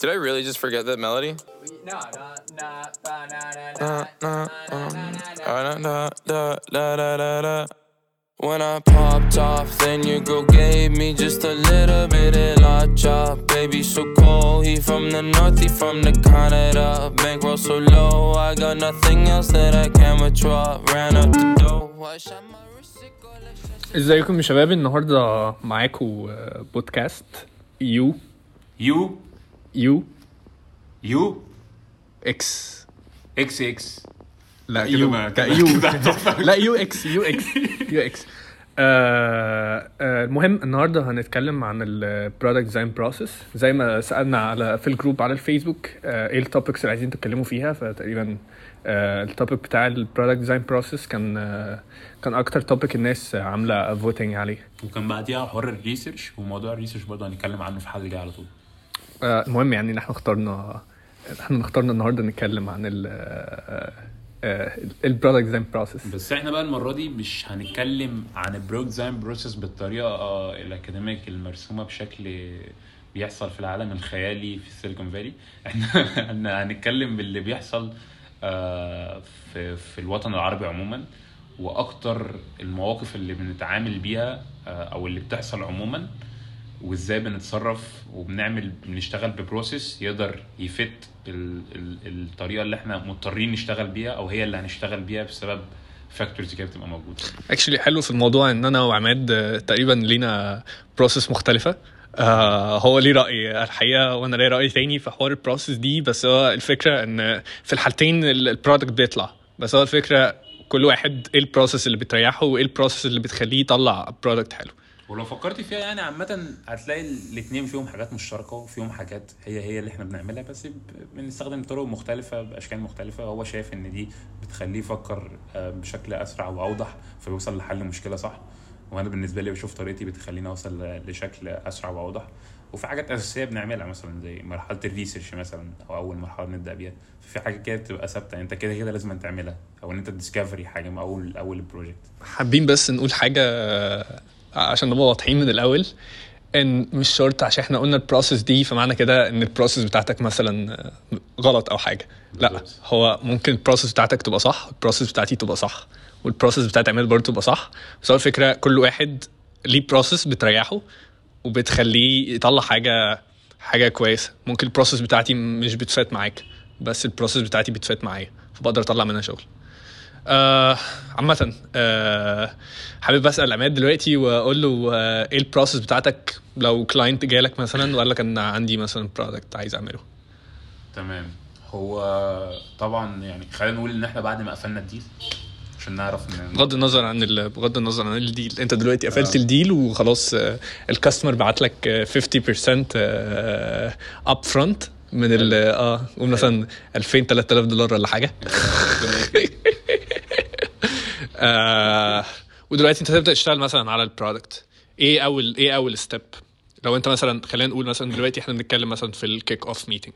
Did I really just forget that melody? No, no, no, ba, na, na, Na, na, na, um, ah, da, da, da, da, da, da. When I popped off, then your girl gave me just a little bit of la chop. Baby, so cold. He from the north, he from the Canada. Bankroll so low, I got nothing else that I can withdraw. Ran up the dough. I shot my wrist, it go like ازيكم يا شباب النهارده معاكم آه، بودكاست يو يو يو يو إكس إكس إكس لا يو لا يو. لا يو إكس يو إكس يو إكس آه، آه، المهم النهارده هنتكلم عن ال product design process زي ما سألنا على في ال group على الفيسبوك آه، إيه ال topics اللي عايزين تتكلموا فيها. فتقريبا ال topic بتاع ال product design process كان آه، كان أكتر topic الناس عاملة voting عليه. وكان بعديها حوار ال research وموضوع ال research برضه هنتكلم عنه في الجايه على طول. آه، المهم يعني ان إحنا اخترنا إحنا اخترنا النهارده نتكلم عن ال ال product design process. بس إحنا بقى المرة دي مش هنتكلم عن ال product design process بالطريقة آه، ال academic المرسومة بشكل بيحصل في العالم الخيالي في ال Silicon Valley إحنا إحنا هنتكلم باللي بيحصل آه، في في الوطن العربي عموما وأكتر المواقف اللي بنتعامل بيها آه، أو اللي بتحصل عموما. وازاي بنتصرف وبنعمل بنشتغل ب process يقدر ي fit ال ال الطريقة اللي إحنا مضطرين نشتغل بيها أو هي اللي هنشتغل بيها بسبب factors كده بتبقى موجودة. actually حلو في الموضوع إن أنا وعماد آه، تقريبا لينا process مختلفة. آه هو ليه رأي الحقيقة وأنا ليا رأي تاني في حوار ال process دي بس هو الفكرة إن في الحالتين ال product بيطلع. بس هو الفكرة كل واحد إيه ال process اللي بتريحه وإيه ال process اللي بتخليه يطلع product حلو. ولو فكرت فيها يعني عامة هتلاقي الاتنين فيهم حاجات مشتركة وفيهم حاجات هي هي اللي إحنا بنعملها بس بنستخدم طرق مختلفة بأشكال مختلفة. هو شايف إن دي بتخليه يفكر آه، بشكل أسرع وأوضح فيوصل لحل مشكلة صح. وأنا بالنسبة لي بشوف طريقتي بتخليني أوصل لشكل أسرع وأوضح. وفي حاجات أساسية بنعملها مثلا زي مرحلة ال research مثلا أو أول مرحلة بنبدأ بيها. في حاجات كده بتبقى ثابتة أنت كده كده لازم تعملها. أو إن أنت ت discover حاجة من أول أول ال project حابين بس نقول حاجة عشان نبقى واضحين من الأول إن مش شرط عشان إحنا قلنا ال process دي فمعنى كده إن ال process بتاعتك مثلا غلط أو حاجة. لأ. هو ممكن ال process بتاعتك تبقى صح ال process بتاعتي تبقى صح وال process بتاعت عماد برضه تبقى صح. بس هو الفكرة كل واحد ليه process بتريحه وبتخليه يطلع حاجة حاجة كويسة. ممكن ال process بتاعتي مش بت fit معاك بس ال process بتاعتي بت fit معايا فبقدر أطلع منها شغل. آه عامة آه حابب أسأل عماد دلوقتي وأقول له آه إيه ال process بتاعتك لو client جالك مثلا وقال لك أنا عندي مثلا product عايز أعمله؟ تمام. هو طبعا يعني خلينا نقول إن إحنا بعد ما قفلنا ال deal عشان نعرف بغض النظر عن ال- بغض النظر عن ال deal أنت دلوقتي قفلت آه. ال deal وخلاص آه ال customer بعت لك آه، 50% آه up front من ال آه قول مثلا 2000 3000 دولار ولا حاجة. آه ودلوقتي أنت تبدأ تشتغل مثلا على ال product إيه أول إيه أول step لو أنت مثلا خلينا نقول مثلا دلوقتي إحنا بنتكلم مثلا في ال kick off meeting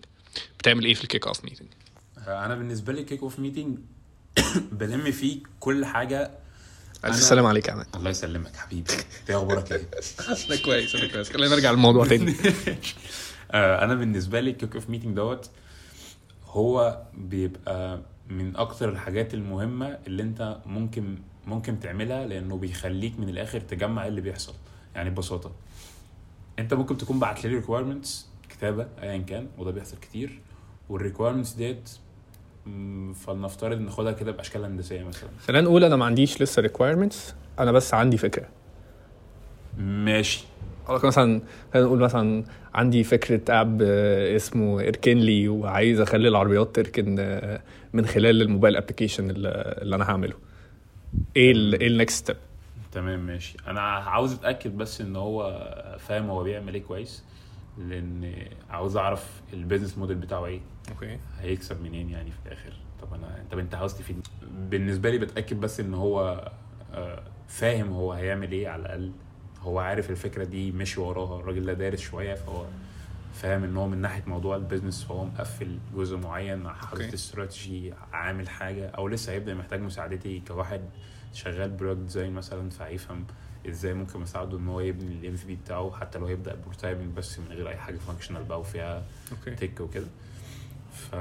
بتعمل إيه في ال kick off meeting أنا بالنسبة لي kick off meeting بلم فيه كل حاجة. ألف سلام عليك يا الله يسلمك حبيبي. انت إيه أخبارك إيه؟ أنا كويس أنا كويس. خلينا نرجع للموضوع تاني. أنا بالنسبة لي ال kick off meeting دوت هو بيبقى من أكتر الحاجات المهمة اللي أنت ممكن ممكن تعملها لأنه بيخليك من الآخر تجمع اللي بيحصل. يعني ببساطة أنت ممكن تكون بعت لي requirements كتابة ايا كان وده بيحصل كتير. وال requirements ديت فلنفترض ناخدها كده بأشكال هندسية مثلا. خلينا نقول أنا ما عنديش لسه requirements أنا بس عندي فكرة. ماشي. لك مثلا خلينا نقول مثلا عندي فكرة app اسمه اركن لي وعايز أخلي العربيات تركن من خلال الموبايل application اللي أنا هعمله. إيه ال إيه ال next step تمام ماشي. أنا عاوز أتأكد بس إن هو فاهم هو بيعمل إيه كويس لأن عاوز أعرف ال business model بتاعه إيه. okay. هيكسب منين يعني في الآخر؟ طب أنا طب أنت عاوز تفيد. بالنسبة لي بتأكد بس إن هو آه، فاهم هو هيعمل إيه على الأقل. هو عارف الفكرة دي ماشي وراها الراجل ده دارس شوية فهو فاهم إن هو من ناحية موضوع ال business فهو مقفل جزء معين حاطط. استراتيجي عامل حاجة أو لسه هيبدأ محتاج مساعدتي كواحد شغال product design مثلا فهيفهم إزاي ممكن اساعده إن هو يبني ال MVP بتاعه حتى لو هيبدأ prototyping بس من غير أي حاجة functional بقى وفيها tech وكده ف.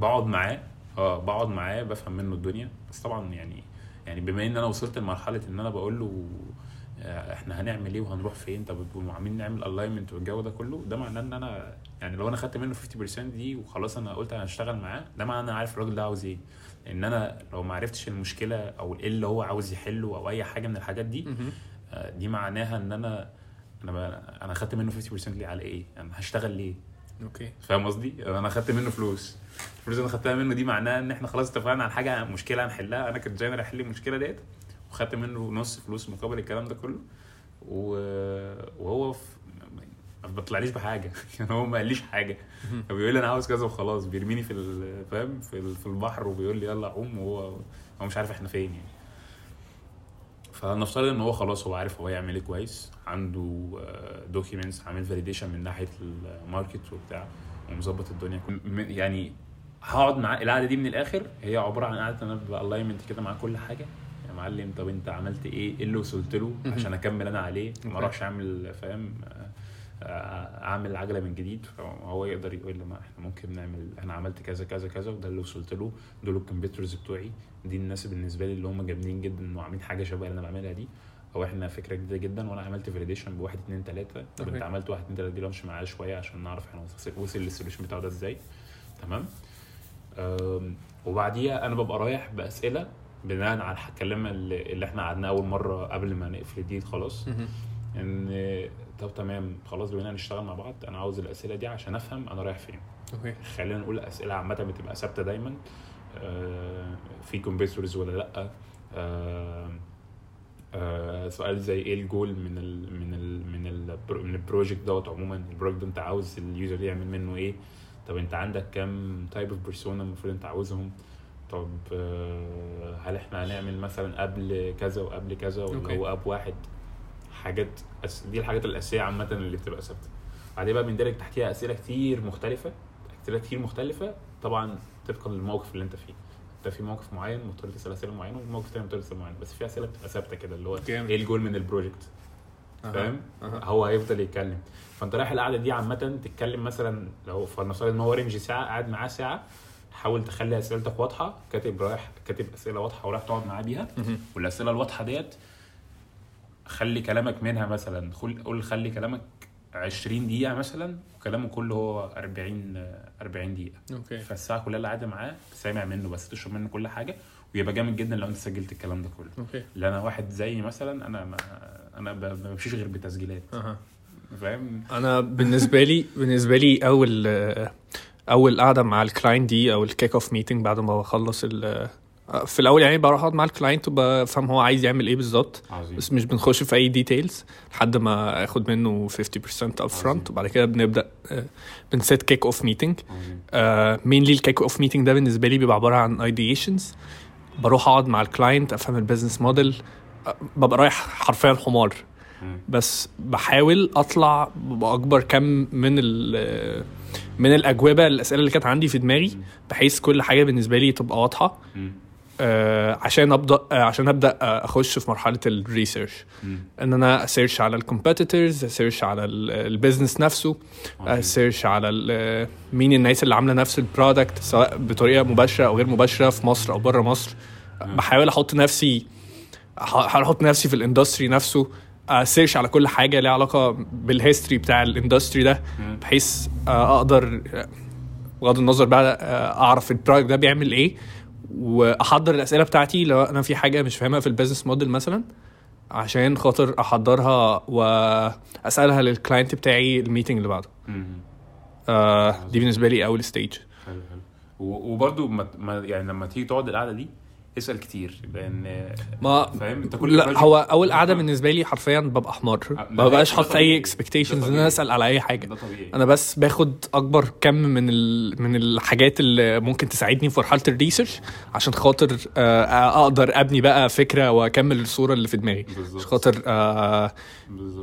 بقعد معاه آه بقعد معاه بفهم منه الدنيا بس طبعا يعني يعني بما إن أنا وصلت لمرحلة إن أنا بقول له آه، إحنا هنعمل إيه وهنروح فين طب وعاملين نعمل alignment والجو ده كله ده معناه إن أنا يعني لو أنا خدت منه 50% دي وخلاص أنا قلت أنا هشتغل معاه ده معناه إن أنا عارف الراجل ده عاوز إيه إن أنا لو ما عرفتش المشكلة أو إيه اللي هو عاوز يحله أو أي حاجة من الحاجات دي. آه، دي معناها إن أنا أنا أنا خدت منه 50% ليه على إيه؟ أنا هشتغل ليه؟ okay. فاهم قصدي؟ أنا خدت منه فلوس. الفلوس اللي أنا خدتها منه دي معناها إن إحنا خلاص اتفقنا على حاجة مشكلة هنحلها. أنا ك designer احل المشكلة ديت وخدت منه نص فلوس مقابل الكلام ده كله. و- وهو في ما بيطلعليش بحاجة. يعني هو ما قاليش حاجة. هو بيقول لي أنا عاوز كذا وخلاص. بيرميني في فاهم؟ في ال- في البحر وبيقول لي يلا عوم وهو هو مش عارف إحنا فين يعني. فنفترض إن هو خلاص هو عارف هو يعمل إيه كويس عنده documents عامل validation من ناحية ال market وبتاع ومظبط الدنيا يعني هقعد معاه القعدة دي من الآخر هي عبارة عن قعدة أنا ب alignment كده مع كل حاجة يا معلم طب أنت عملت إيه إيه اللي وصلت له. عشان أكمل أنا عليه ما. أروحش أعمل فاهم آه، آه، أعمل عجلة من جديد فهو يقدر يقول لي ما إحنا ممكن نعمل أنا عملت كذا كذا كذا وده اللي وصلت له دول ال competitors بتوعي دي الناس بالنسبة لي اللي هم جامدين جدا وعاملين حاجة شبه اللي أنا بعملها دي أو إحنا فكرة جديدة جدا وأنا عملت validation بواحد اتنين تلاتة طب. أنت عملت واحد اتنين تلاتة دي امشي معاه شوية عشان نعرف إحنا وصل- لل solution بتاعه ده إزاي تمام وبعديها أنا ببقى رايح بأسئلة بناء على الكلام اللي إحنا قعدناه أول مرة قبل ما نقفل ال deal خلاص. إن طب تمام خلاص بقينا نشتغل مع بعض أنا عاوز الأسئلة دي عشان أفهم أنا رايح فين. okay. خلينا نقول أسئلة عامة بتبقى ثابتة دايما آه، في competitors ولا لأ آه، آه، سؤال زي إيه الجول من ال من ال من ال من ال project دوت عموما ال project ده أنت عاوز ال user يعمل منه إيه؟ طب أنت عندك كام type of persona المفروض أنت عاوزهم؟ طب هل إحنا هنعمل مثلا قبل كذا وقبل كذا ولا. هو app واحد؟ حاجات أس- دي الحاجات الأساسية عامة اللي بتبقى ثابتة بعدين بقى بيندرج تحتيها أسئلة كتير مختلفة أسئلة كتير مختلفة طبعا طبقا للموقف اللي أنت فيه أنت في موقف معين مضطر تسأل أسئلة معينة وموقف تاني مضطر تسأل معينة بس في أسئلة بتبقى ثابتة كده اللي هو. إيه الجول من ال project. فاهم أها. هو هيفضل يتكلم فأنت رايح القعدة دي عامة تتكلم مثلا لو فلنفترض إن هو range ساعة قاعد معاه ساعة حاول تخلي أسئلتك واضحة كاتب رايح كاتب أسئلة واضحة ورايح تقعد معاه بيها. والأسئلة الواضحة ديت خلي كلامك منها مثلا. خل- قول خلي كلامك 20 دقيقة مثلا وكلامه كله هو 40 40 دقيقة. okay. فالساعة كلها اللي قاعدة معاه سامع منه بس تشرب منه كل حاجة ويبقى جامد جدا لو أنت سجلت الكلام ده كله. okay. لأن أنا واحد زيي مثلا أنا ما أنا ب- ما بمشيش غير بتسجيلات. أها. فاهم؟ أنا بالنسبة لي بالنسبة لي أول أول قعدة مع ال client دي أو ال kick-off meeting بعد ما بخلص ال في الأول يعني بروح أقعد مع ال client وبفهم هو عايز يعمل إيه بالظبط. بس مش بنخش في أي details لحد ما آخد منه 50% up. front وبعد كده بنبدأ بن set kick-off meeting mainly ال kick-off meeting ده بالنسبة لي بيبقى عبارة عن ideations بروح أقعد مع ال client أفهم ال business model ببقى رايح حرفيا حمار. بس بحاول أطلع بأكبر كم من ال من الأجوبة الأسئلة اللي كانت عندي في دماغي بحيث كل حاجة بالنسبة لي تبقى واضحة. آه، عشان أبدأ آه، عشان أبدأ آه، أخش في مرحلة ال research. إن أنا ا search على الكومبيتيتورز اسيرش على البيزنس نفسه. اسيرش على مين الناس اللي عاملة نفس ال product سواء بطريقة مباشرة أو غير مباشرة في مصر أو بره مصر بحاول أحط نفسي احاول أحط نفسي في ال industry نفسه ا search على كل حاجة ليها علاقة بال history بتاع ال industry ده. بحيث آه، أقدر آه، بغض النظر بقى آه، أعرف ال product ده بيعمل إيه واحضر الأسئلة بتاعتي لو أنا في حاجة مش فاهمها في ال business model مثلا عشان خاطر أحضرها وأسألها لل client بتاعي ال meeting اللي بعده. آه دي بالنسبة لي أول stage حلو حلو. و- وبرضه ما ما- يعني لما تيجي تقعد القعدة دي اسأل كتير لأن ما فاهم؟ أنت كل لا هو أول قعدة بالنسبة لي حرفيا ببقى حمار. لا، ما ببقاش حاطط. أي expectations إن. أنا أسأل على أي حاجة. ده طبيعي. أنا بس باخد أكبر كم من ال... من الحاجات اللي ممكن تساعدني في مرحله ال research عشان خاطر آه، أقدر أبني بقى فكرة وأكمل الصورة اللي في دماغي. عشان خاطر آه،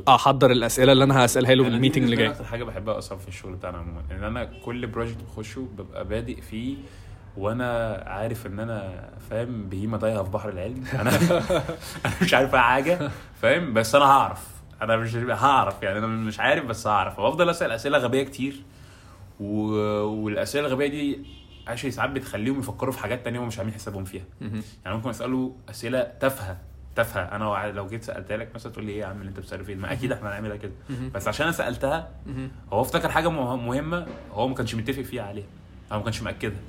أحضر الأسئلة اللي أنا هسألها له في ال meeting اللي جاي. أكتر حاجة بحبها أصلا في الشغل بتاعنا عموما إن أنا كل بروجكت بخشه ببقى بادئ فيه وأنا عارف ان أنا فاهم بهيمة تايهه في بحر العلم. أنا أنا مش عارف أي حاجة فاهم؟ بس أنا هعرف. أنا مش هعرف يعني أنا مش عارف بس هعرف. وأفضل أسأل أسئلة غبية كتير. و... والأسئلة الغبية دي عشان ساعات بتخليهم يفكروا في حاجات تانية هم مش عاملين حسابهم فيها. يعني ممكن أسأله أسئلة تافهة تافهة. أنا لو جيت سألتها لك مثلا تقول لي إيه يا عم اللي أنت بتسأله فين ما أكيد إحنا هنعملها كده. بس عشان أنا سألتها هو افتكر حاجة مه- مهمة هو ما كانش متفق فيها عليها. أو ما كانش مأكدها.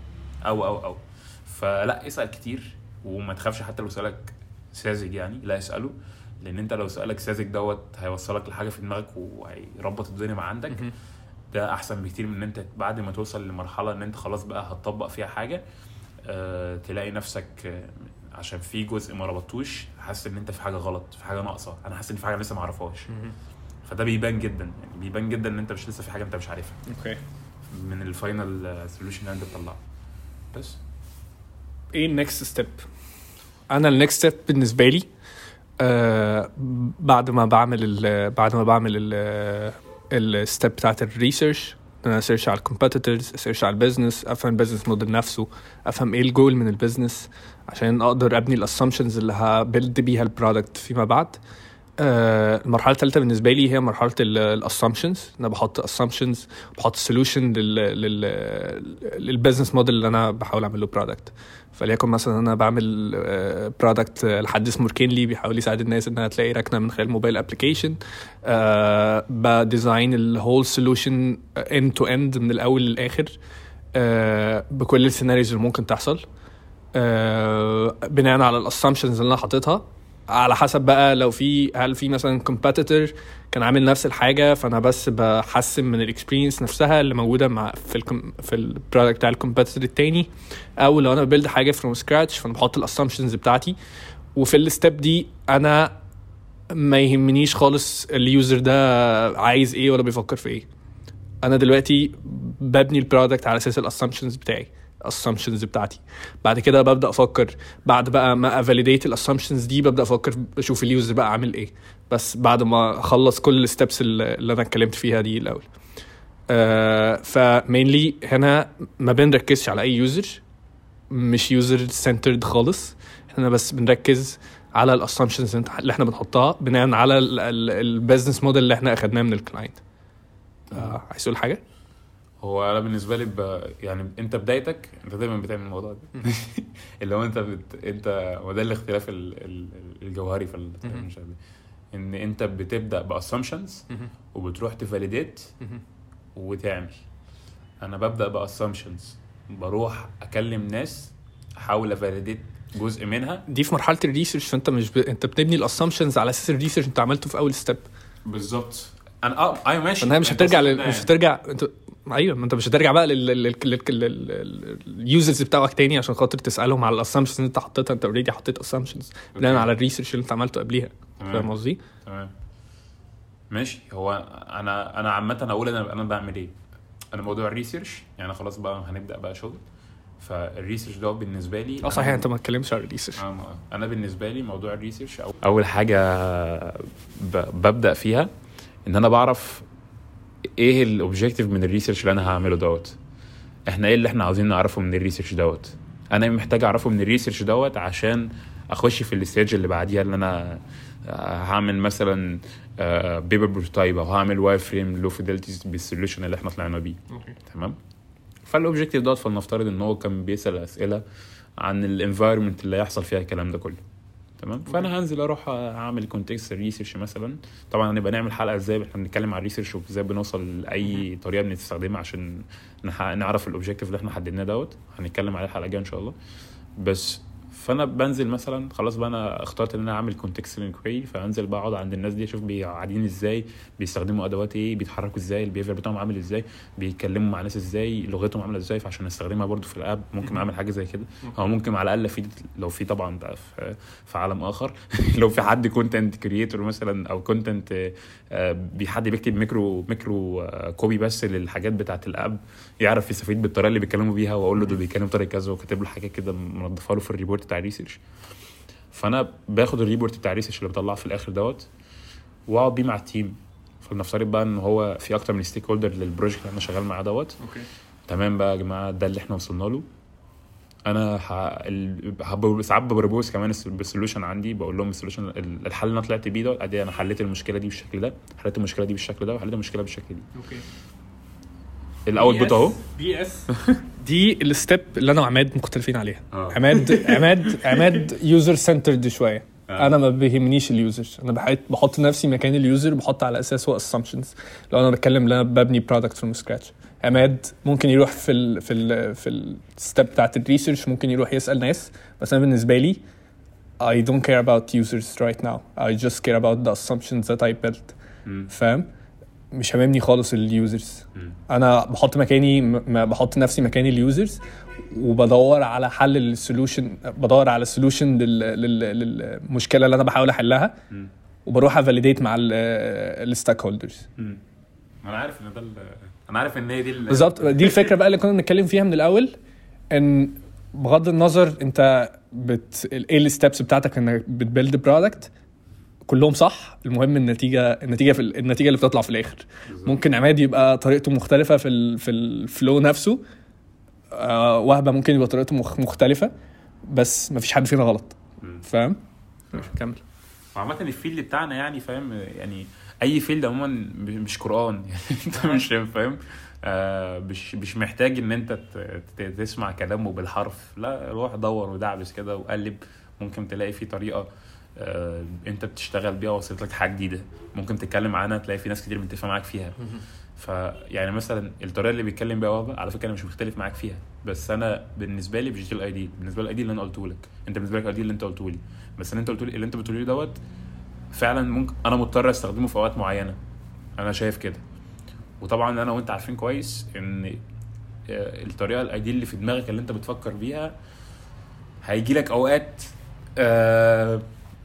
أو أو أو. فلا اسأل كتير وما تخافش حتى لو سألك ساذج يعني لا اسأله لأن أنت لو سألك ساذج دوت هيوصلك لحاجة في دماغك وهيربط الدنيا مع عندك. ده أحسن بكتير من إن أنت بعد ما توصل لمرحلة إن أنت خلاص بقى هتطبق فيها حاجة أه تلاقي نفسك آه، عشان في جزء ما ربطتوش حاسس إن أنت في حاجة غلط في حاجة ناقصة. أنا حاسس إن في حاجة لسه ما أعرفهاش. فده بيبان جدا يعني بيبان جدا إن أنت مش لسه في حاجة أنت مش عارفها. okay. من ال final solution اللي أنت بتطلعه. بس. إيه النكست ستيب أنا النكست ستيب بالنسبة لي آه بعد ما بعمل بعد ما بعمل ال ال step بتاعت الريسيرش أنا اسيرش على الكومبيتيتورز اسيرش على البيزنس أفهم البيزنس موديل نفسه أفهم إيه الجول من ال business عشان أقدر أبني ال assumptions اللي ه build بيها ال product فيما بعد. آه، المرحله الثالثه بالنسبة لي هي مرحلة ال assumptions أنا بحط assumptions بحط solution لل business model اللي أنا بحاول اعمل له product فليكن مثلا أنا بعمل product لحد اسمه mainly بيحاول يساعد الناس إنها تلاقي ركنة من خلال mobile application ب design ال whole solution end to end من الأول للآخر آه، بكل ال scenarios اللي ممكن تحصل. آه، بناء على ال assumptions اللي أنا حاططها على حسب بقى لو في هل في مثلا competitor كان عامل نفس الحاجة فأنا بس بحسن من ال experience نفسها اللي موجودة مع في ال في ال product بتاع ال competitor التاني. أو لو أنا ب build حاجة from scratch فأنا بحط ال assumptions بتاعتي. وفي ال step دي أنا ما يهمنيش خالص ال user ده عايز إيه ولا بيفكر في إيه. أنا دلوقتي ببني ال product على أساس ال assumptions بتاعي. ال assumptions بتاعتي. بعد كده ببدأ أفكر بعد بقى ما ا validate ال assumptions دي ببدأ أفكر أشوف ال user بقى عامل إيه. بس بعد ما أخلص كل ال steps اللي أنا اتكلمت فيها دي الأول. آه ف mainly هنا ما بنركزش على أي user مش user centered خالص. إحنا بس بنركز على ال assumptions اللي إحنا بنحطها بناء على ال business model اللي إحنا أخدناه من ال client آه عايز تقول حاجة؟ هو أنا بالنسبة لي ب... يعني انت بدايتك انت دايما بتعمل الموضوع ده. اللي هو انت بت... انت وده الاختلاف ال... ال... الجوهري في ال... مش عارف إيه. ان انت بتبدأ ب assumptions وبتروح ت validate وتعمل. أنا ببدأ ب assumptions بروح اكلم ناس احاول ا validate جزء منها. دي في مرحلة ال research فانت مش ب... انت بتبني ال assumptions على أساس ال research انت عملته في أول step بالظبط. أنا آه أيوه ماشي. فإنها مش هترجع. ده مش. هترجع أنت أيوه ما أنت مش هترجع بقى لل users بتاعك تاني عشان خاطر تسألهم على ال assumptions اللي أنت حطيتها. أنت already حطيت assumptions بناء. على ال research اللي أنت عملته قبليها. فاهم قصدي؟ تمام. ماشي. هو أنا أنا عامة أقول أنا أنا بعمل إيه؟ أنا موضوع ال research يعني خلاص بقى هنبدأ بقى شغل. فال research ده بالنسبة لي آه صحيح أنت ما اتكلمتش على ال research أنا بالنسبة لي موضوع ال research أو أول حاجة ب... ببدأ فيها إن أنا بعرف إيه ال objective من ال research اللي أنا هعمله دوت؟ إحنا إيه اللي إحنا عاوزين نعرفه من ال research دوت؟ أنا محتاج اعرفه من ال research دوت عشان اخش في ال stage اللي بعديها اللي أنا آه، هعمل مثلا paper prototype أو هعمل wireframe low fidelities بال solution اللي إحنا طلعنا بيه. تمام؟ فال objective دوت فلنفترض إن هو كان بيسأل أسئلة عن ال environment اللي هيحصل فيها الكلام ده كله. تمام؟ فأنا هنزل أروح أعمل context research مثلا. طبعا هنبقى نعمل حلقة إزاي؟ إحنا بنتكلم عن ال research وإزاي بنوصل لأي طريقة بنستخدمها عشان نعرف ال objective اللي إحنا حددناه دوت. هنتكلم عليه الحلقة الجاية إن شاء الله. بس فانا بنزل مثلا خلاص بقى أنا اخترت ان أنا اعمل context inquiry فانزل بقى اقعد عند الناس دي أشوف قاعدين إزاي بيستخدموا ادوات إيه بيتحركوا إزاي ال behavior بتاعهم عامل إزاي بيتكلموا مع ناس إزاي لغتهم عاملة إزاي فعشان استخدمها برضو في ال app ممكن أعمل حاجة زي كده. أو ممكن على الأقل في لو في طبعا بقى في, في عالم آخر لو في حد content creator مثلا أو content حد بيكتب micro micro آه، copy بس للحاجات بتاعت ال app يعرف يستفيد بالطريقة اللي بيتكلموا بيها وأقول له دول بيتكلموا بطريقة كذا وكاتب له حاجة كده منضفها له في ال report بتاع ال research فأنا باخد ال report بتاع ال research اللي بطلعه في الآخر دوت وأقعد بيه مع ال team فلنفترض بقى إن هو في أكتر من stakeholder لل project اللي أنا شغال معاه دوت. okay. تمام بقى يا جماعة ده اللي إحنا وصلنا له. أنا ساعات ب propose كمان الس- بال solution عندي بقول لهم ال solution ال- الحل اللي أنا طلعت بيه ده أدي أنا حليت المشكلة دي بالشكل ده حليت المشكلة دي بالشكل ده وحليت المشكلة بالشكل دي. okay. ال output أهو. بي إس؟ دي ال step اللي أنا وعماد مختلفين عليها. آه. عماد عماد عماد user centered شوية. آه. أنا ما بيهمنيش ال user أنا بحط بحط نفسي مكان ال user بحط على أساس هو assumptions لو أنا بتكلم أنا ببني product from scratch عماد ممكن يروح في ال في ال في ال step بتاعت ال research ممكن يروح يسأل ناس. بس أنا بالنسبة لي I don't care about users right now. I just care about the assumptions that I built. فاهم؟ مش هاممني خالص ال users. أنا بحط مكاني م- بحط نفسي مكان ال users وبدور على حل ال solution بدور على solution للمشكلة اللي أنا بحاول أحلها مم. وبروح ا validate مع ال stakeholders. أنا عارف إن ده. أنا عارف إن هي دي ال... بالظبط دي الفكرة بقى اللي كنا بنتكلم فيها من الأول إن بغض النظر أنت بت إيه ال steps بتاعتك إنك بت build product كلهم صح المهم النتيجة النتيجة في ال- النتيجة اللي بتطلع في الآخر. ممكن عماد يبقى طريقته مختلفة في ال في ال flow نفسه آه وهبة ممكن يبقى طريقته مخ- مختلفة بس مفيش حد فينا غلط. فاهم؟ ماشي كمل. عامة ال field بتاعنا يعني فاهم يعني أي field عموما مش قرآن. يعني أنت مش فاهم آه مش مش محتاج إن أنت تسمع كلامه بالحرف. لا روح دور ودعبس كده وقلب. ممكن تلاقي في طريقة آه انت بتشتغل بيها وصلت لك حاجة جديدة. ممكن تتكلم عنها تلاقي في ناس كتير متفقه معاك فيها. فيعني مثلا الطريقة اللي بيتكلم بيها وهبة على فكرة أنا مش مختلف معاك فيها. بس أنا بالنسبة لي مش دي الاي دي بالنسبة لي ال idea اللي أنا قلته لك. أنت بالنسبة لك الاي دي اللي أنت قلته لي. بس اللي أنت قلته لي اللي أنت بتقوله لي دوت فعلا ممكن أنا مضطر أستخدمه في أوقات معينة. أنا شايف كده. وطبعا أنا وأنت عارفين كويس إن آه، الطريقة ال ideal اللي في دماغك اللي أنت بتفكر بيها هيجي لك اوقات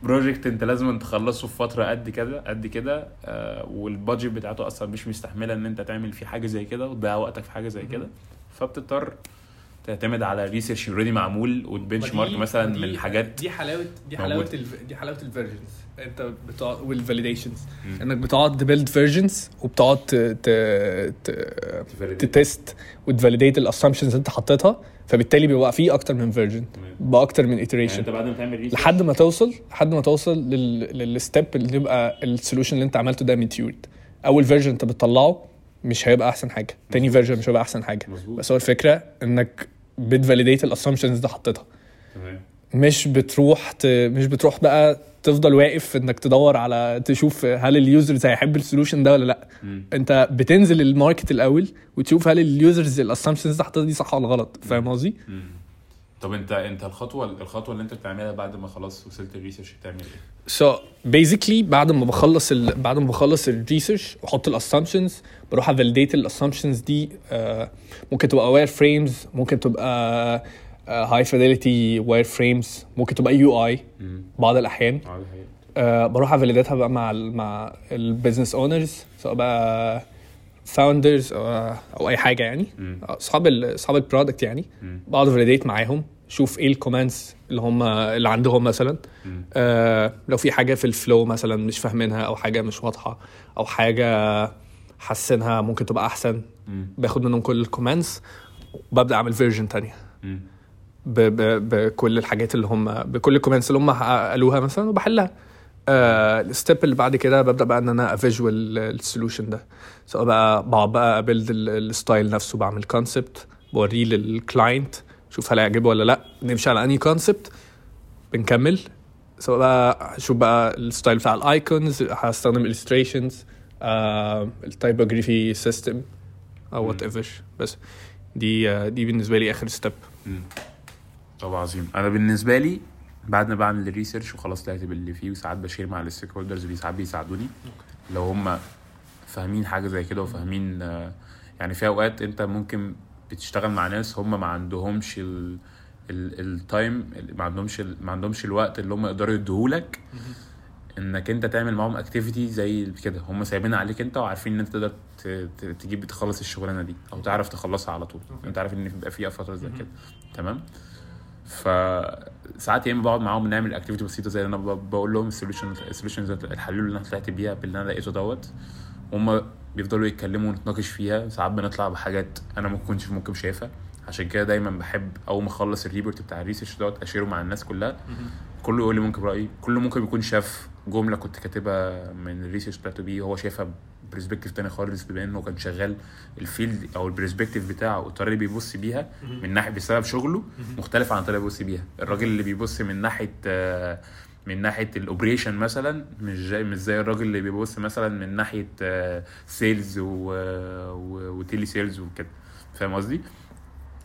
project انت لازم تخلصه في فترة قد كده قد كده آه، وال budget بتاعته أصلا مش مستحملة إن أنت تعمل فيه حاجة زي كده وتضيع وقتك في حاجة زي كده. فبتضطر تعتمد على research already معمول وت benchmark مثلا من الحاجات دي حلاوه دي. حلاوة الف... دي حلاوة ال versions أنت بتقعد وال validations إنك بتقعد ت build versions وبتقعد ت... ت... ت... ت test وت validate ال assumptions اللي أنت حطيتها. فبالتالي بيبقى فيه أكتر من version باكتر من يعني iteration أنت بعد ما تعمل لحد ما توصل لحد ما توصل لل... لل step اللي يبقى ال solution اللي أنت عملته ده matured أول version أنت بتطلعه مش هيبقى أحسن حاجة. تاني version مش هيبقى أحسن حاجة. مظبوط. بس هو الفكرة إنك بت validate ال assumptions اللي حطيتها. تمام. مش بتروح ت... مش بتروح بقى تفضل واقف انك تدور على تشوف هل ال users هيحب ال solution ده ولا لا مم. انت بتنزل ال market الأول وتشوف هل ال users ال assumptions اللي حطيتها دي صح ولا غلط فاهم قصدي؟ طب انت انت الخطوة الخطوة اللي انت بتعملها بعد ما خلاص وصلت ال research بتعمل إيه؟ so basically بعد ما بخلص ال... بعد ما بخلص ال research وأحط ال assumptions بروح ا validate ال assumptions دي آه، ممكن تبقى wireframes ممكن تبقى high fidelity wireframes ممكن تبقى UI. بعض الأحيان. أه بروح ا validate ها بقى مع ال مع ال business owners سواء بقى founders أو, أو أي حاجة يعني. اصحاب اصحاب ال product يعني. بقعد ا validate معاهم شوف إيه ال comments اللي هم اللي عندهم مثلا. آه لو في حاجة في ال flow مثلا مش فاهمينها أو حاجة مش واضحة أو حاجة حاسينها ممكن تبقى أحسن. باخد منهم كل ال comments وببدا أعمل version تانية مم. ب ب بكل الحاجات اللي هم بكل ال comments اللي هم قالوها مثلا وبحلها. آه ال step اللي بعد كده ببدأ بقى إن أنا ا visual ال solution ده. سواء بقى بقعد بقى ا build ال style نفسه بعمل concept بوريه لل client شوف هل هيعجبه ولا لأ. نمشي على أنهي concept بنكمل. سواء بقى شوف بقى ال style بتاع ال icons هستخدم آه ال typography system أو whatever بس دي آه، دي بالنسبة لي آخر step. طب عظيم. أنا بالنسبة لي بعد ما بعمل ال research وخلاص طلعت باللي فيه وساعات ب share مع ال stakeholders اللي ساعات بيساعدوني. لو هم فاهمين حاجة زي كده وفاهمين آه، يعني في أوقات أنت ممكن بتشتغل مع ناس هم ما عندهمش ال ال time ما عندهمش ما عندهمش الوقت اللي هم يقدروا يديهولك إنك أنت تعمل معاهم activity زي كده. هم سايبينها عليك أنت وعارفين إن أنت تقدر تجيب تخلص الشغلانة دي أو تعرف تخلصها على طول. أنت عارف إن بيبقى فيها فتره زي كده. تمام؟ فساعات يا إما بقعد معاهم نعمل activity بسيطة زي أنا بقول لهم ال solution ال solution الحلول اللي أنا طلعت بيها باللي أنا لقيته دوت. هم بيفضلوا يتكلموا ونتناقش فيها. ساعات بنطلع بحاجات أنا ما كنتش ممكن شايفها. عشان كده دايما بحب أول ما أخلص ال report بتاع ال research دوت أ share ه مع الناس كلها. كله يقول لي ممكن رأيي كله ممكن يكون شاف جملة كنت كاتبها من ال research بتاعته دي هو شايفها perspective تاني خالص بما إنه كان شغال ال field أو ال perspective بتاعه الطريقة اللي بيبص بيها من ناحية بسبب شغله مختلف عن الطريقة اللي بيبص بيها. الراجل اللي بيبص من ناحية آه، من ناحية ال operation مثلا مش زي مش زي الراجل اللي بيبص مثلا من ناحية sales و telesales وكده. فاهم قصدي؟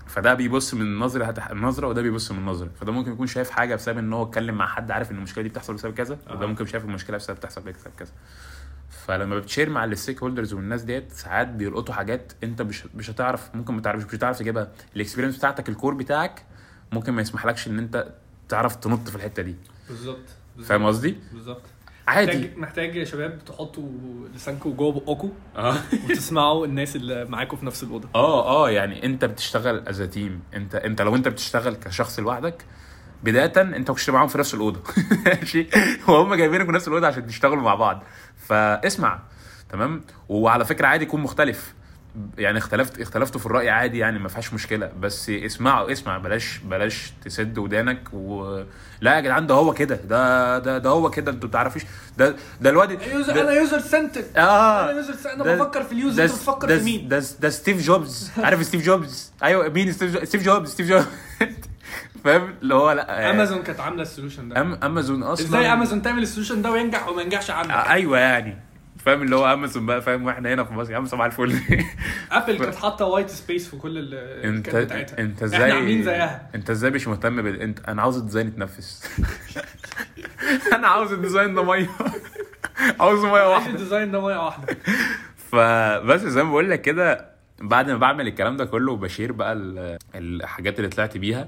فده بيبص من نظرة هتح... نظرة وده بيبص من نظرة. فده ممكن يكون شايف حاجة بسبب إن هو اتكلم مع حد عارف إن المشكلة دي بتحصل بسبب كذا وده آه. ممكن شايف المشكلة بسبب بتحصل بسبب كذا. فلما بت share مع ال stakeholders والناس ديت ساعات بيلقطوا حاجات انت مش مش هتعرف ممكن ما تعرفش مش هتعرف تجيبها. ال experience بتاعتك ال core بتاعك ممكن ما يسمحلكش ان انت تعرف تنط في الحتة دي. بالظبط. فاهم قصدي؟ بالظبط. عادي. محتاج محتاج يا شباب تحطوا لسانكم جوه بقكم آه. وتسمعوا الناس اللي معاكم في نفس الأوضة. آه آه يعني انت بتشتغل as team انت انت لو انت بتشتغل كشخص لوحدك بداية انت كنت معاهم في نفس الأوضة. ماشي؟ وهم جايبينك في نفس الأوضة عشان تشتغلوا مع بعض. فاسمع تمام؟ وعلى فكرة عادي يكون مختلف. يعني اختلفت اختلفتوا في الرأي عادي يعني ما فيهاش مشكلة. بس اسمعوا اسمع بلاش بلاش تسد ودانك و لا يا جدعان ده هو كده. ده ده ده هو كده أنتوا ما تعرفوش ده ده الواد أنا يوزر سنتر آه. أنا user center أنا بفكر في ال user أنت بتفكر في مين؟ ده ده ستيف جوبز. عارف ستيف جوبز؟ أيوه مين ستيف جوبز ستيف جوبز ستيف جوبز فاهم؟ اللي هو لا امازون كانت عاملة ال solution ده. أم أمازون أصلا إزاي امازون تعمل ال solution ده وينجح وما ينجحش عندك؟ آه، أيوه يعني. فاهم؟ اللي هو امازون بقى فاهم؟ وإحنا هنا في مصر يا عم صباح الفل. ابل كانت حاطة white space في كل ال- أنت بتاعتها. أنت إحنا إزاي عاملين زيها. أنت إزاي مش مهتم بال انت أنا عاوز ال design يتنفس. أنا عاوز ال design ده مية. عاوز مية واحد واحدة. ال design ده مية واحدة. فبس زي ما بقول لك كده بعد ما بعمل الكلام ده كله وب share بقى ال- الحاجات اللي طلعت بيها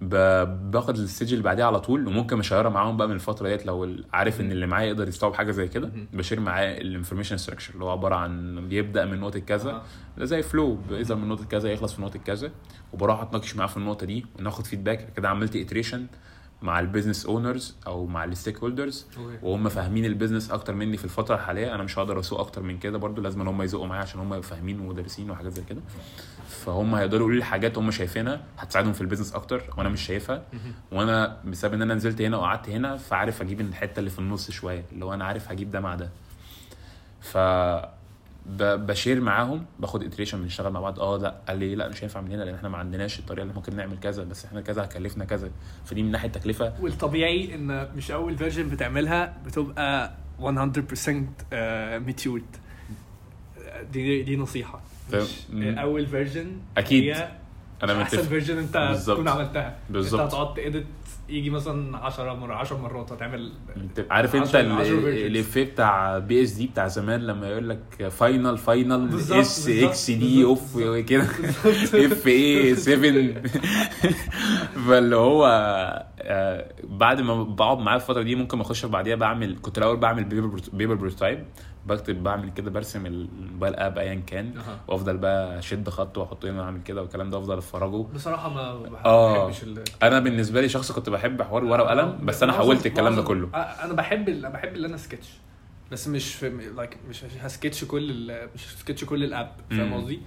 باخد ال stage اللي بعديها على طول وممكن ا share ها معاهم بقى من الفترة ديت لو عارف إن اللي معايا يقدر يستوعب حاجة زي كده ب share معاه ال information structure اللي هو عبارة عن بيبدأ من نقطة كذا. ده زي flow اذا من نقطة كذا يخلص في نقطة كذا وبروح أتناقش معاه في النقطة دي وناخد feedback كده عملت iteration مع ال business owners أو مع ال stakeholders. وهم فاهمين ال business أكتر مني في الفترة الحالية. أنا مش هقدر أسوق أكتر من كده برضو لازم إن هم يزقوا معايا عشان هم فاهمين ودارسين وحاجات زي كده. فهم هيقدروا يقولوا لي حاجات هم شايفينها هتساعدهم في ال business أكتر وأنا مش شايفها. وأنا بسبب إن أنا نزلت هنا وقعدت هنا فعارف أجيب الحتة اللي في النص شوية اللي هو أنا عارف هجيب ده مع ده. ف ب share معاهم باخد iteration بنشتغل مع بعض آه لا قال لي لا مش هينفع من هنا لأن إحنا ما عندناش الطريقة اللي ممكن نعمل كذا بس إحنا كذا هكلفنا كذا فدي من ناحية تكلفه والطبيعي إن مش أول version بتعملها بتبقى 100% matured دي دي نصيحة. أول version أكيد. هي أنا احسن متفق version أنت. تكون عملتها بالظبط. انت هتقعد ت edit يجي مثلا 10 مرة 10 مرات هتعمل عارف انت. الافيه بتاع بي اس دي بتاع زمان لما يقول لك فاينل فاينل اس إكس دي اوف. كده اف اي 7 فاللي هو آه، بعد ما بقعد معاه الفترة دي ممكن أخش بعديها بعمل كنت الأول بعمل بيبر بروتايب بكتب بعمل كده برسم الموبايل اب ايا كان أها. وأفضل بقى أشد خط واحط هنا وأعمل كده والكلام ده وأفضل أتفرجه بصراحة ما آه بحبش ال- أنا بالنسبة لي شخص كنت بحب حوار ورقة وقلم بس أنا حولت الكلام ده كله. آه، أنا بحب ال- بحب اللي أنا سكتش. بس مش في لايك مش هسكتش كل مش هسكتش كل الأب فاهم. قصدي؟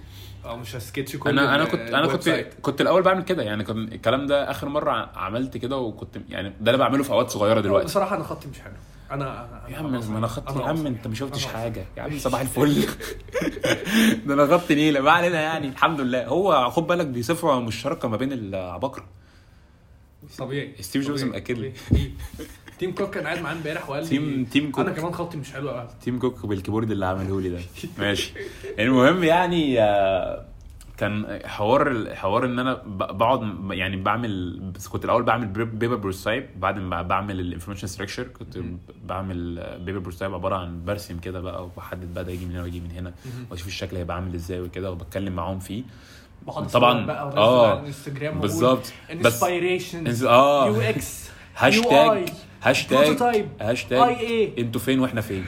أو مش هسكتش كل أنا أنا كنت أنا كنت. كنت الأول بعمل كده يعني كان الكلام ده آخر مرة عملت كده وكنت يعني ده اللي بعمله في أوقات صغيرة دلوقتي. بصراحة أنا خطي مش حلو. أنا يا عم ما أنا خدت يا عم. أنت ما شفتش حاجة. يا عم صباح الفل. ده أنا خدت نيلة. ما علينا يعني الحمد لله. هو خد بالك دي صفه مشتركة ما بين العباقرة. طبيعي. ستيف جوبز. مأكد لي. تيم كوك كان قاعد معايا امبارح وقال لي تيم تيم كوك. أنا كمان خطي مش حلو قوي تيم كوك بال keyboard اللي عمله لي ده. ماشي. المهم يعني آه، كان حوار حوار إن أنا بقعد يعني بعمل كنت الأول بعمل paper prototype بعد ما بعمل ال information structure كنت بعمل paper prototype عبارة عن برسم كده بقى وبحدد بقى ده يجي من هنا ويجي من هنا وأشوف الشكل هيبقى عامل إزاي وكده وبتكلم معاهم فيه. بقعد طبعاً، بقى على الانستجرام بالظبط. inspiration آه. UX hashtag hashtag hashtag أنتوا فين وإحنا فين.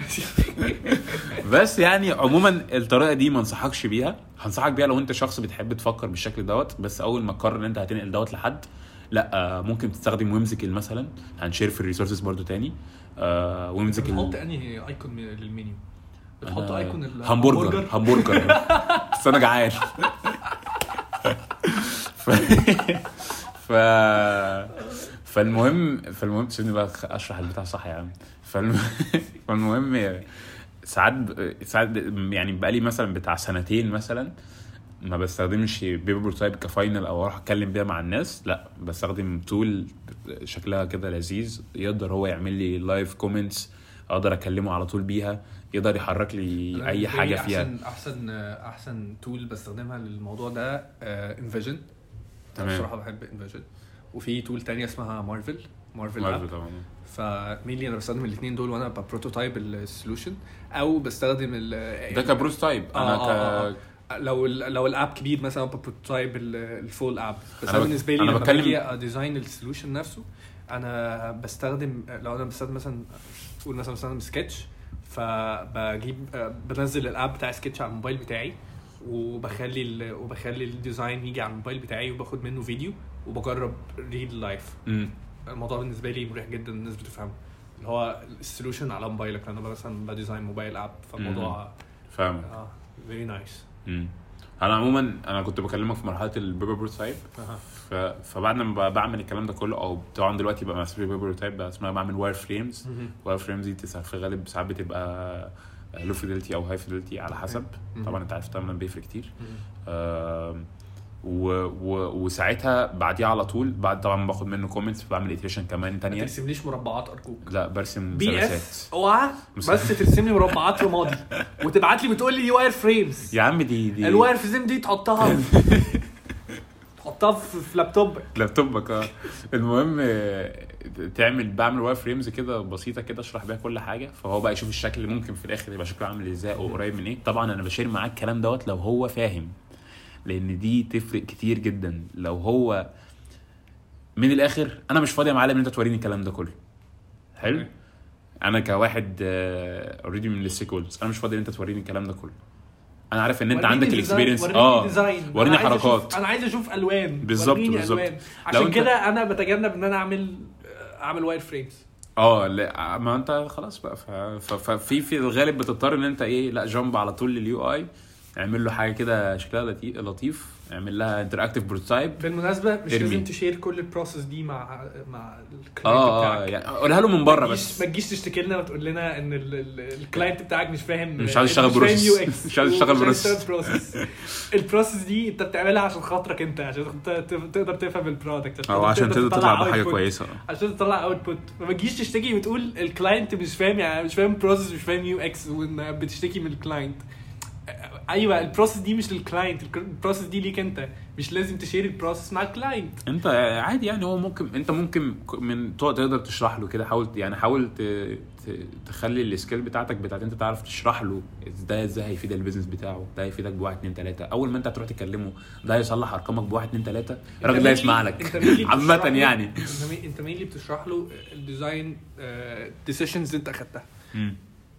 بس يعني عموما الطريقة دي ما انصحكش بيها. هنصحك بيها لو انت شخص بتحب تفكر بالشكل دوت. بس أول ما تقرر إن انت هتنقل دوت لحد لا آه، ممكن تستخدم Whimsical مثلا. هن share في ال resources برضو تاني. آه Whimsical بتحط أنهي icon من- للمنيو بتحط icon hamburger. hamburger. بس أنا جعان. ف... ف... فالمهم فالمهم سيبني بقى أشرح البتاع صح يا عم. فالم... فالمهم ساعات ساعات يعني بقالي مثلا بتاع سنتين مثلا ما بستخدمش paper type ك final أو أروح أتكلم بيها مع الناس. لأ بستخدم tool شكلها كده لذيذ يقدر هو يعمل لي live comments أقدر أكلمه على طول بيها. يقدر يحرك لي أي حاجة فيها. احسن أحسن أحسن tool بستخدمها للموضوع ده InVision تمام. بصراحة بحب InVision وفي tool تانية اسمها Marvel Marvel Marvel طبعا. ف mainly أنا بستخدم الاثنين دول وأنا ب prototype ال solution أو بستخدم ال ده ك prototype أنا آه، ك آه، آه. لو ال لو ال app كبير مثلا ب prototype ال- ال full app بس أنا بالنسبة لي أنا لما بتكلم- باجي design ال solution نفسه أنا بستخدم لو أنا بستخدم مثلا tool مثلا بستخدم سكتش فبجيب بنزل ال app بتاع سكتش على الموبايل بتاعي وبخلي ال- وبخلي ال design يجي على الموبايل بتاعي وباخد منه فيديو وبجرب ريد live. الموضوع بالنسبة لي مريح جدا الناس بتفهمه. اللي هو ال solution على موبايلك أنا مثلا ب design mobile app فالموضوع فاهم آه very nice مم. أنا عموما أنا كنت بكلمك في مرحلة ال paper prototype. فبعد ما بعمل الكلام ده كله أو طبعا دلوقتي بقى مسؤول paper prototype بقى اسمها بعمل wireframes wireframes دي في الغالب ساعات بتبقى low fidelity أو high fidelity على حسب. طبعا أنت عارف طبعا بيفرق كتير. آم، و... و... وساعتها بعديها على طول بعد طبعا باخد منه comments بعمل iteration كمان ما تانية ترسمليش مربعات أرجوك؟ لا برسم PS أوعى بس ترسم لي مربعات رمادي وتبعت لي بتقول لي دي wireframes يا عم دي دي ال wireframe دي تحطها. تحطها في لابتوبك لابتوبك آه. المهم آه، تعمل بعمل wireframes كده بسيطة كده اشرح بيها كل حاجة. فهو بقى يشوف الشكل اللي ممكن في الآخر يبقى شكله عامل إزاي أو قريب من إيه. طبعا أنا ب share معاه الكلام دوت لو هو فاهم. لأن دي تفرق كتير جدا. لو هو من الآخر أنا مش فاضي يا معلم ان انت توريني الكلام ده كله. حلو. أنا كواحد already من ال stakeholders أنا مش فاضي ان انت توريني الكلام ده كله. أنا عارف ان انت عندك ال experience وريني آه وريني أنا عايز أشوف- حركات. أنا عايز أشوف ألوان. بالظبط، بالظبط. عشان كده أنا بتجنب إن أنا أعمل أعمل wireframes آه لا ما أنت خلاص بقى. ففي في الغالب بتضطر إن أنت إيه لا jump على طول لل UI اعمل له حاجة كده شكلها لطيف. اعمل لها interactive prototype بالمناسبة مش ارمي. لازم ت share كل ال process دي مع مع ال client آه آه بتاعك. يعني قولها له من بره ما بس. ما تجيش تشتكي لنا وتقول لنا إن ال- ال- ال client بتاعك مش فاهم مش عايز يشتغل. UX مش عايز يشتغل process ال process دي أنت بتعملها عشان خاطرك أنت عشان تقدر تفهم ال product أو عشان تقدر تطلع بحاجة. كويسة. عشان تطلع output فما تجيش تشتكي وتقول ال client مش فاهم يعني مش فاهم process مش فاهم UX وإن بتشتكي من ال client أيوه ال process دي مش لل client ال process دي ليك أنت. مش لازم ت share ال process مع ال client أنت عادي يعني هو ممكن أنت ممكن من تقدر تشرح له كده. حاول يعني حاول. تخلي ال skill بتاعتك بتاعت أنت تعرف تشرح له ده إزاي هيفيد ال business بتاعه ده هيفيدك بواحد اتنين تلاتة. أول ما أنت هتروح تكلمه ده هيصلح أرقامك بواحد اتنين تلاتة. الراجل ده يسمع لك. عامة يعني. أنت مين- اللي بتشرح له ال design decisions أنت أخدتها.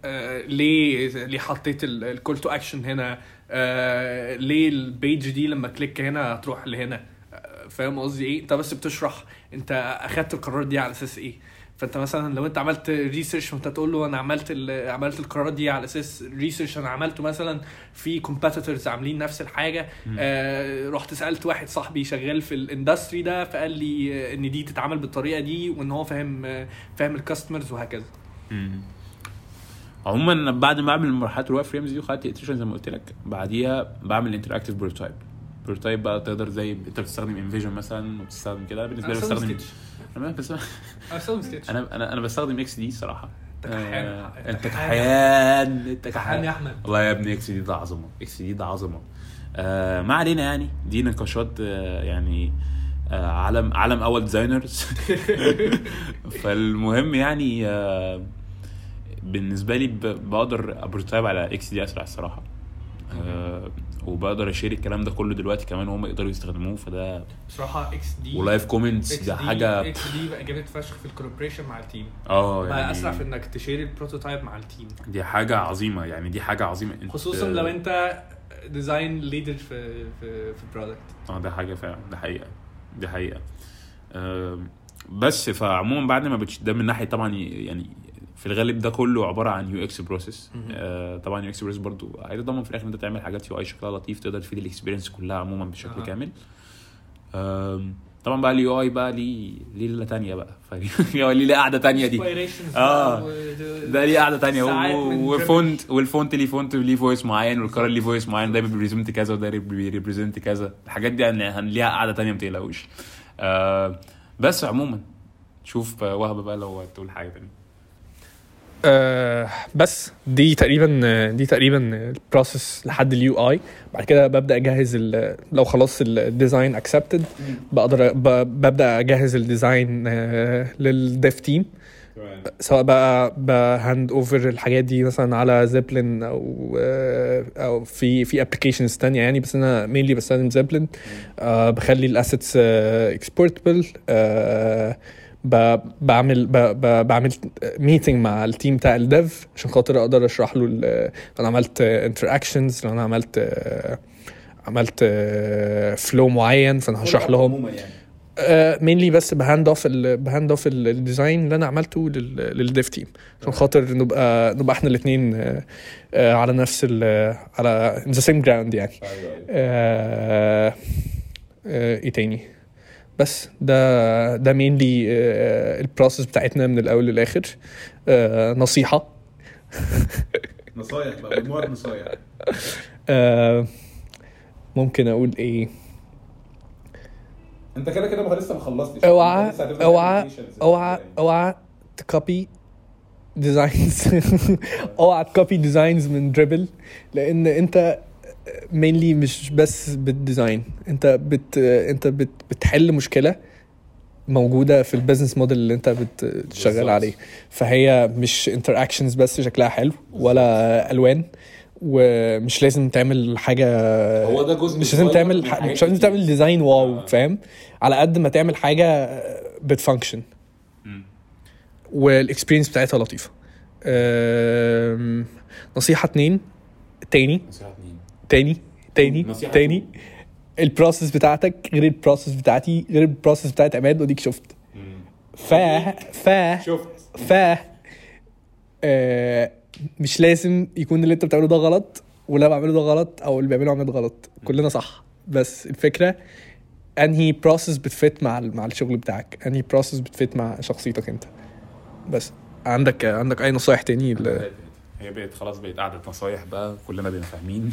آه، ليه ليه حطيت ال call to action هنا؟ آه، ليه ال page دي لما click هنا هتروح لهنا؟ آه، فاهم قصدي إيه؟ انت بس بتشرح انت أخدت القرار دي على أساس إيه؟ فأنت مثلا لو أنت عملت research وأنت تقول له أنا عملت عملت القرارات دي على أساس research أنا عملته مثلا في competitors عاملين نفس الحاجة آه رحت سألت واحد صاحبي شغال في ال industry ده فقال لي إن دي تتعمل بالطريقة دي وإن هو فاهم فاهم ال customers وهكذا. عموما بعد ما أعمل مرحلة ال wireframes دي وخدت iteration زي ما قلت لك بعديها بعمل interactive prototype prototype بقى تقدر زي أنت بتستخدم InVision مثلا وبتستخدم كده. بالنسبة لي بستخدم. أنا بس أنا بستخدم سكتش أنا أنا أنا بستخدم XD صراحة. آه، انت كحيان. انت كحيان يا أحمد. والله يا ابني XD ده عظمة. XD ده عظمة. آه ما علينا يعني. دي نقاشات آه يعني آه عالم عالم أول designers فالمهم يعني آه بالنسبة لي بقدر ا prototype على XD أسرع الصراحة. آه وبقدر أ share الكلام ده كله دلوقتي كمان وهم يقدروا يستخدموه فده بصراحه XD و live comments ده حاجة XD بقى جامد فشخ في ال collaboration مع ال team. آه بقى يعني أسرع في إنك ت share ال prototype مع ال team. دي حاجة عظيمة يعني دي حاجة عظيمة. انت- خصوصا لو أنت design leader في في في product آه ده حاجة فعلا ده حقيقة دي حقيقة. آم، بس فعموما بعد ما بتش... ده من ناحية طبعا يعني في الغالب ده كله عبارة عن UX process. طبعا UX process برضو هيتضمن في الآخر إن أنت تعمل حاجات UI شكلها لطيف تقدر تفيد ال experience كلها عموما بشكل أها. كامل. طبعا بقى اليو اي بقى ليه ليه ليلة تانية بقى. اي ليه قاعدة تانية دي؟ آه. ده ليه قاعدة تانية. وفونت والفونت ليه فونت ليه فويس معين والكارل ليه فويس معين ده بيريبريزنت كذا وده بيريبريزنت كذا. الحاجات دي ليها قاعدة تانية ما تقلقوش. آه بس عموما شوف آه، وهبه بقى لو هتقول حاجة تانية. آه بس دي تقريبا دي تقريبا البروسيس لحد اليو اي بعد كده ببدأ أجهز لو خلاص ال design accepted بقدر ببدأ أجهز ال design آه لل dev team سواء بقى ب hand over الحاجات دي مثلا على Zeplin أو آه، أو في في applications تانية يعني بس أنا mainly بستخدم Zeplin آه بخلي ال assets exportable بعمل بعمل meeting مع ال team بتاع ال dev عشان خاطر أقدر أشرح له لو أنا عملت interactions لو أنا عملت آه، عملت flow معين فأنا هشرح لهم. mainly بس ب hand off ب hand off ال design اللي أنا عملته لل- لل dev team عشان خاطر نبقى نبقى إحنا الاثنين على نفس على the same ground يعني. آه، آه، إيه تاني؟ بس. ده ده mainly ال process بتاعتنا من الأول للآخر. آه، نصيحة. نصايح بقى مجموعة نصايح. آه، ممكن أقول إيه؟ أنت كده كده ما لسه ما خلصتش. أوعى أوعى. أوعى أوعى ت copy designs أوعى ت copy designs من Dribbble لأن أنت mainly مش بس بال design انت بت انت بت بتحل مشكلة موجودة في ال business model اللي انت بالظبط. عليه فهي مش interactions بس شكلها حلو ولا ألوان ومش لازم تعمل حاجة هو ده جزء مش لازم تعمل مش لازم. تعمل design wow آه. فاهم على قد ما تعمل حاجة بت function. وال experience بتاعتها لطيفة نصيحة اتنين تاني نصيحة تاني تاني تاني. ال process بتاعتك غير ال process بتاعتي غير ال process بتاعت عماد وديك شفت. ف ف ف آه، مش لازم يكون اللي انت بتعمله ده غلط أنا بعمله ده غلط أو اللي بيعمله عماد غلط. كلنا صح. بس الفكرة أنهي process بت fit مع مع الشغل بتاعك؟ أنهي process بت fit مع شخصيتك أنت؟ بس. عندك عندك أي نصايح تاني ل- هي بقت خلاص بقت قعدة نصايح بقى كلنا بقينا فاهمين.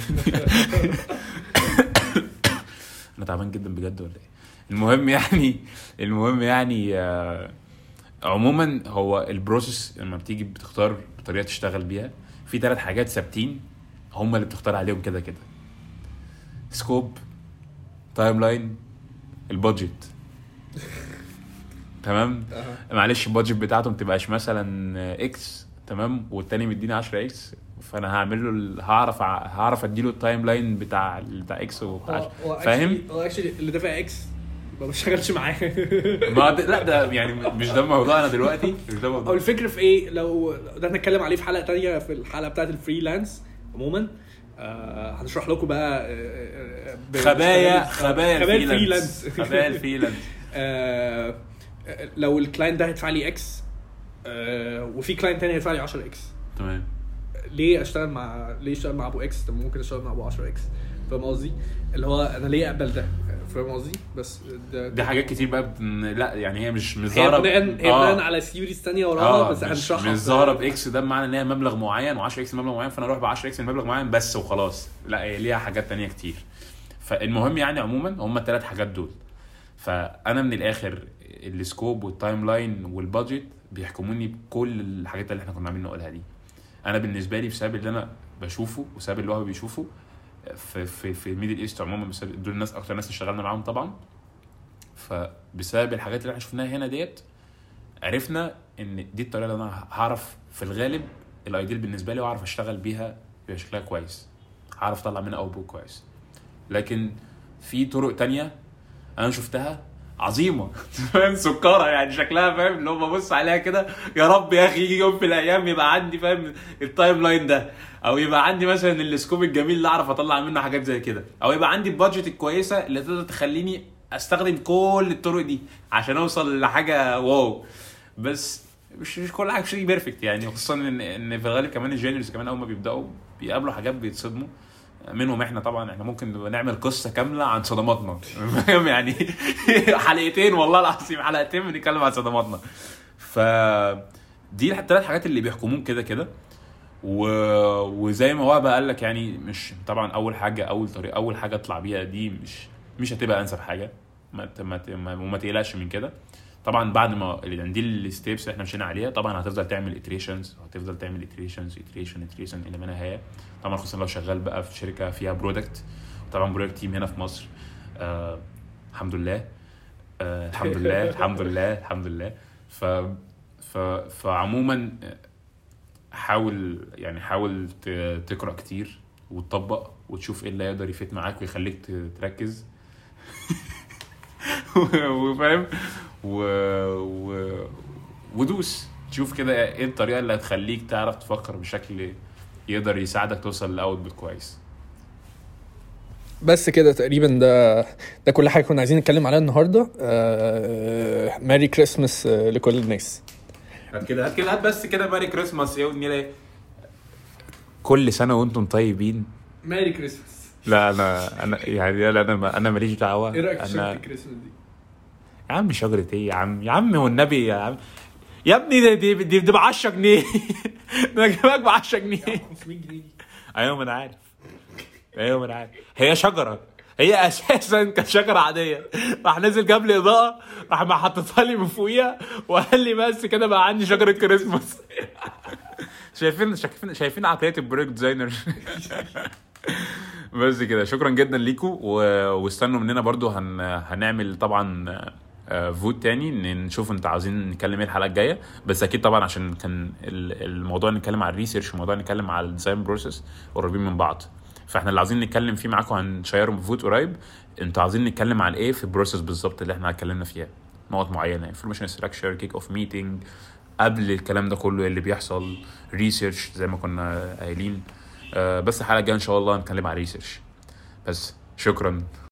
أنا تعبان جدا بجد ولا إيه؟ المهم يعني المهم يعني آه، عموما هو ال process لما بتيجي بتختار طريقة تشتغل بيها في ثلاث حاجات ثابتين هم اللي بتختار عليهم كده كده. scope timeline ال budget تمام معلش ال budget بتاعته ما تبقاش مثلا X تمام والتاني مديني 10 X فأنا هعمل له ال- هعرف ع- هعرف أديله ال timeline بتاع بتاع X وبتاع فاهم؟ هو actually اللي دافع X ما بشتغلش معاه. ما ده لا ده يعني مش ده موضوعنا دلوقتي مش ده أو موضوع الفكرة في إيه؟ لو ده هنتكلم عليه في حلقة تانية في الحلقة بتاعت ال freelance عموما. آه هنشرح لكم بقى آه، آه، ب- خبايا خبايا ال freelance. خبايا ال freelance. آه، لو ال client ده هيدفع لي إكس آه، وفي client تاني هيدفع لي 10 X تمام. ليه اشتغل مع ليه اشتغل مع أبو X طب ممكن أشتغل مع أبو 10 X فاهم قصدي؟ اللي هو أنا ليه أقبل ده؟ فاهم قصدي؟ بس ده دي حاجات كتير بقى بن... لا يعني هي مش مش هي ظاهرة بناء هي آه. بناء على theories تانية وراها آه بس هنشرحها مش ظاهرة ب X ده بمعنى إن هي مبلغ معين و10 X مبلغ معين فأنا أروح ب 10 X المبلغ معين بس وخلاص. لا هي ليها حاجات تانية كتير. فالمهم يعني عموما هم الثلاث حاجات دول. فأنا من الآخر ال scope وال timeline وال budget بيحكموني بكل الحاجات اللي إحنا كنا عاملين نقولها دي. أنا بالنسبة لي بسبب اللي أنا بشوفه وسبب اللي هو بيشوفه في في في ال Middle East عموما دول الناس أكتر ناس اشتغلنا معاهم طبعا. فبسبب الحاجات اللي إحنا شفناها هنا ديت عرفنا إن دي الطريقة اللي أنا هعرف في الغالب ال ideal بالنسبة لي وأعرف أشتغل بيها يبقى شكلها كويس هعرف أطلع منها output كويس. لكن في طرق تانية أنا شفتها عظيمة. فاهم؟ سكره يعني شكلها فاهم؟ اللي هو ببص عليها كده يا رب يا أخي يجي يوم في الأيام يبقى عندي فاهم؟ ال timeline ده. أو يبقى عندي مثلا ال scope الجميل اللي أعرف أطلع منه حاجات زي كده. أو يبقى عندي ال budget الكويسة اللي تقدر تخليني أستخدم كل الطرق دي عشان أوصل لحاجة wow. بس مش مش كل حاجة شيء perfect يعني. خصوصا إن إن في الغالب كمان ال juniors كمان أول ما بيبدأوا بيقابلوا حاجات بيتصدموا. منهم إحنا طبعا إحنا ممكن نعمل قصة كاملة عن صدماتنا. فاهم يعني؟ حلقتين والله العظيم حلقتين بنتكلم عن صدماتنا. ف دي الثلاث حاجات اللي بيحكمون كده كده. و... وزي ما هو بقى قال لك يعني مش طبعا أول حاجة أول طريقه أول حاجة اطلع بيها دي مش مش هتبقى أنسب حاجة. ما ما- وما تقلقش من كده. طبعا بعد ما يعني دي ال steps إحنا مشينا عليها طبعا هتفضل تعمل iterations هتفضل تعمل iterations iteration iteration إلى ما لا نهاية. طبعا خصوصا لو شغال بقى في شركة فيها product طبعا product team هنا في مصر. آه الحمد لله. آه الحمد لله الحمد لله الحمد لله. ف ف فعموما حاول يعني حاول تقرأ كتير وتطبق وتشوف إيه اللي يقدر يفيد معاك ويخليك تركز. وفاهم؟ و... و... ودوس. تشوف كده إيه الطريقة اللي هتخليك تعرف تفكر بشكل يقدر يساعدك توصل ل output كويس. بس كده تقريبا ده ده كل حاجة كنا عايزين نتكلم عليها النهارده. آه ماري كريسماس آه لكل الناس. هات كده هات كده هات بس كده Merry Christmas. يا ودني كل سنة وأنتم طيبين. Merry Christmas. لا أنا أنا يعني لا أنا أنا ماليش دعوة. أنا الكريسماس دي؟ يا عم شجرة إيه يا عم يا عم والنبي يا عم يا ابني دي دي دي, ب 10 جنيه أنا جايبك ب 10 جنيه 500 جنيه أيوه ما أنا عارف. أيوه ما أنا عارف. هي شجرة. هي أساسا كانت شجره عادية. راح نزل جاب لي إضاءة راح ما حطيتها لي من فوقيها وقال لي بس كده بقى عندي شجرة كريسماس. شايفين شايفين شايفين عقليه ال broke designer؟ بس كده. شكرا جدا ليكم. واستنوا مننا برضو هن... هنعمل طبعا vote تاني إن نشوف إنتوا عاوزين نتكلم إيه الحلقة الجاية. بس أكيد طبعا عشان كان ال- الموضوع نتكلم على ال research والموضوع نتكلم على ال design process قريبين من بعض. فإحنا اللي عاوزين نتكلم فيه معاكم هنشيرهم في vote قريب. إنتوا عاوزين نتكلم على إيه في ال process بالظبط اللي إحنا اتكلمنا فيها؟ نقط معينة information structure kick off meeting قبل الكلام ده كله اللي بيحصل research زي ما كنا قايلين. آه، بس الحلقة الجاية إن شاء الله هنتكلم على research بس شكرا.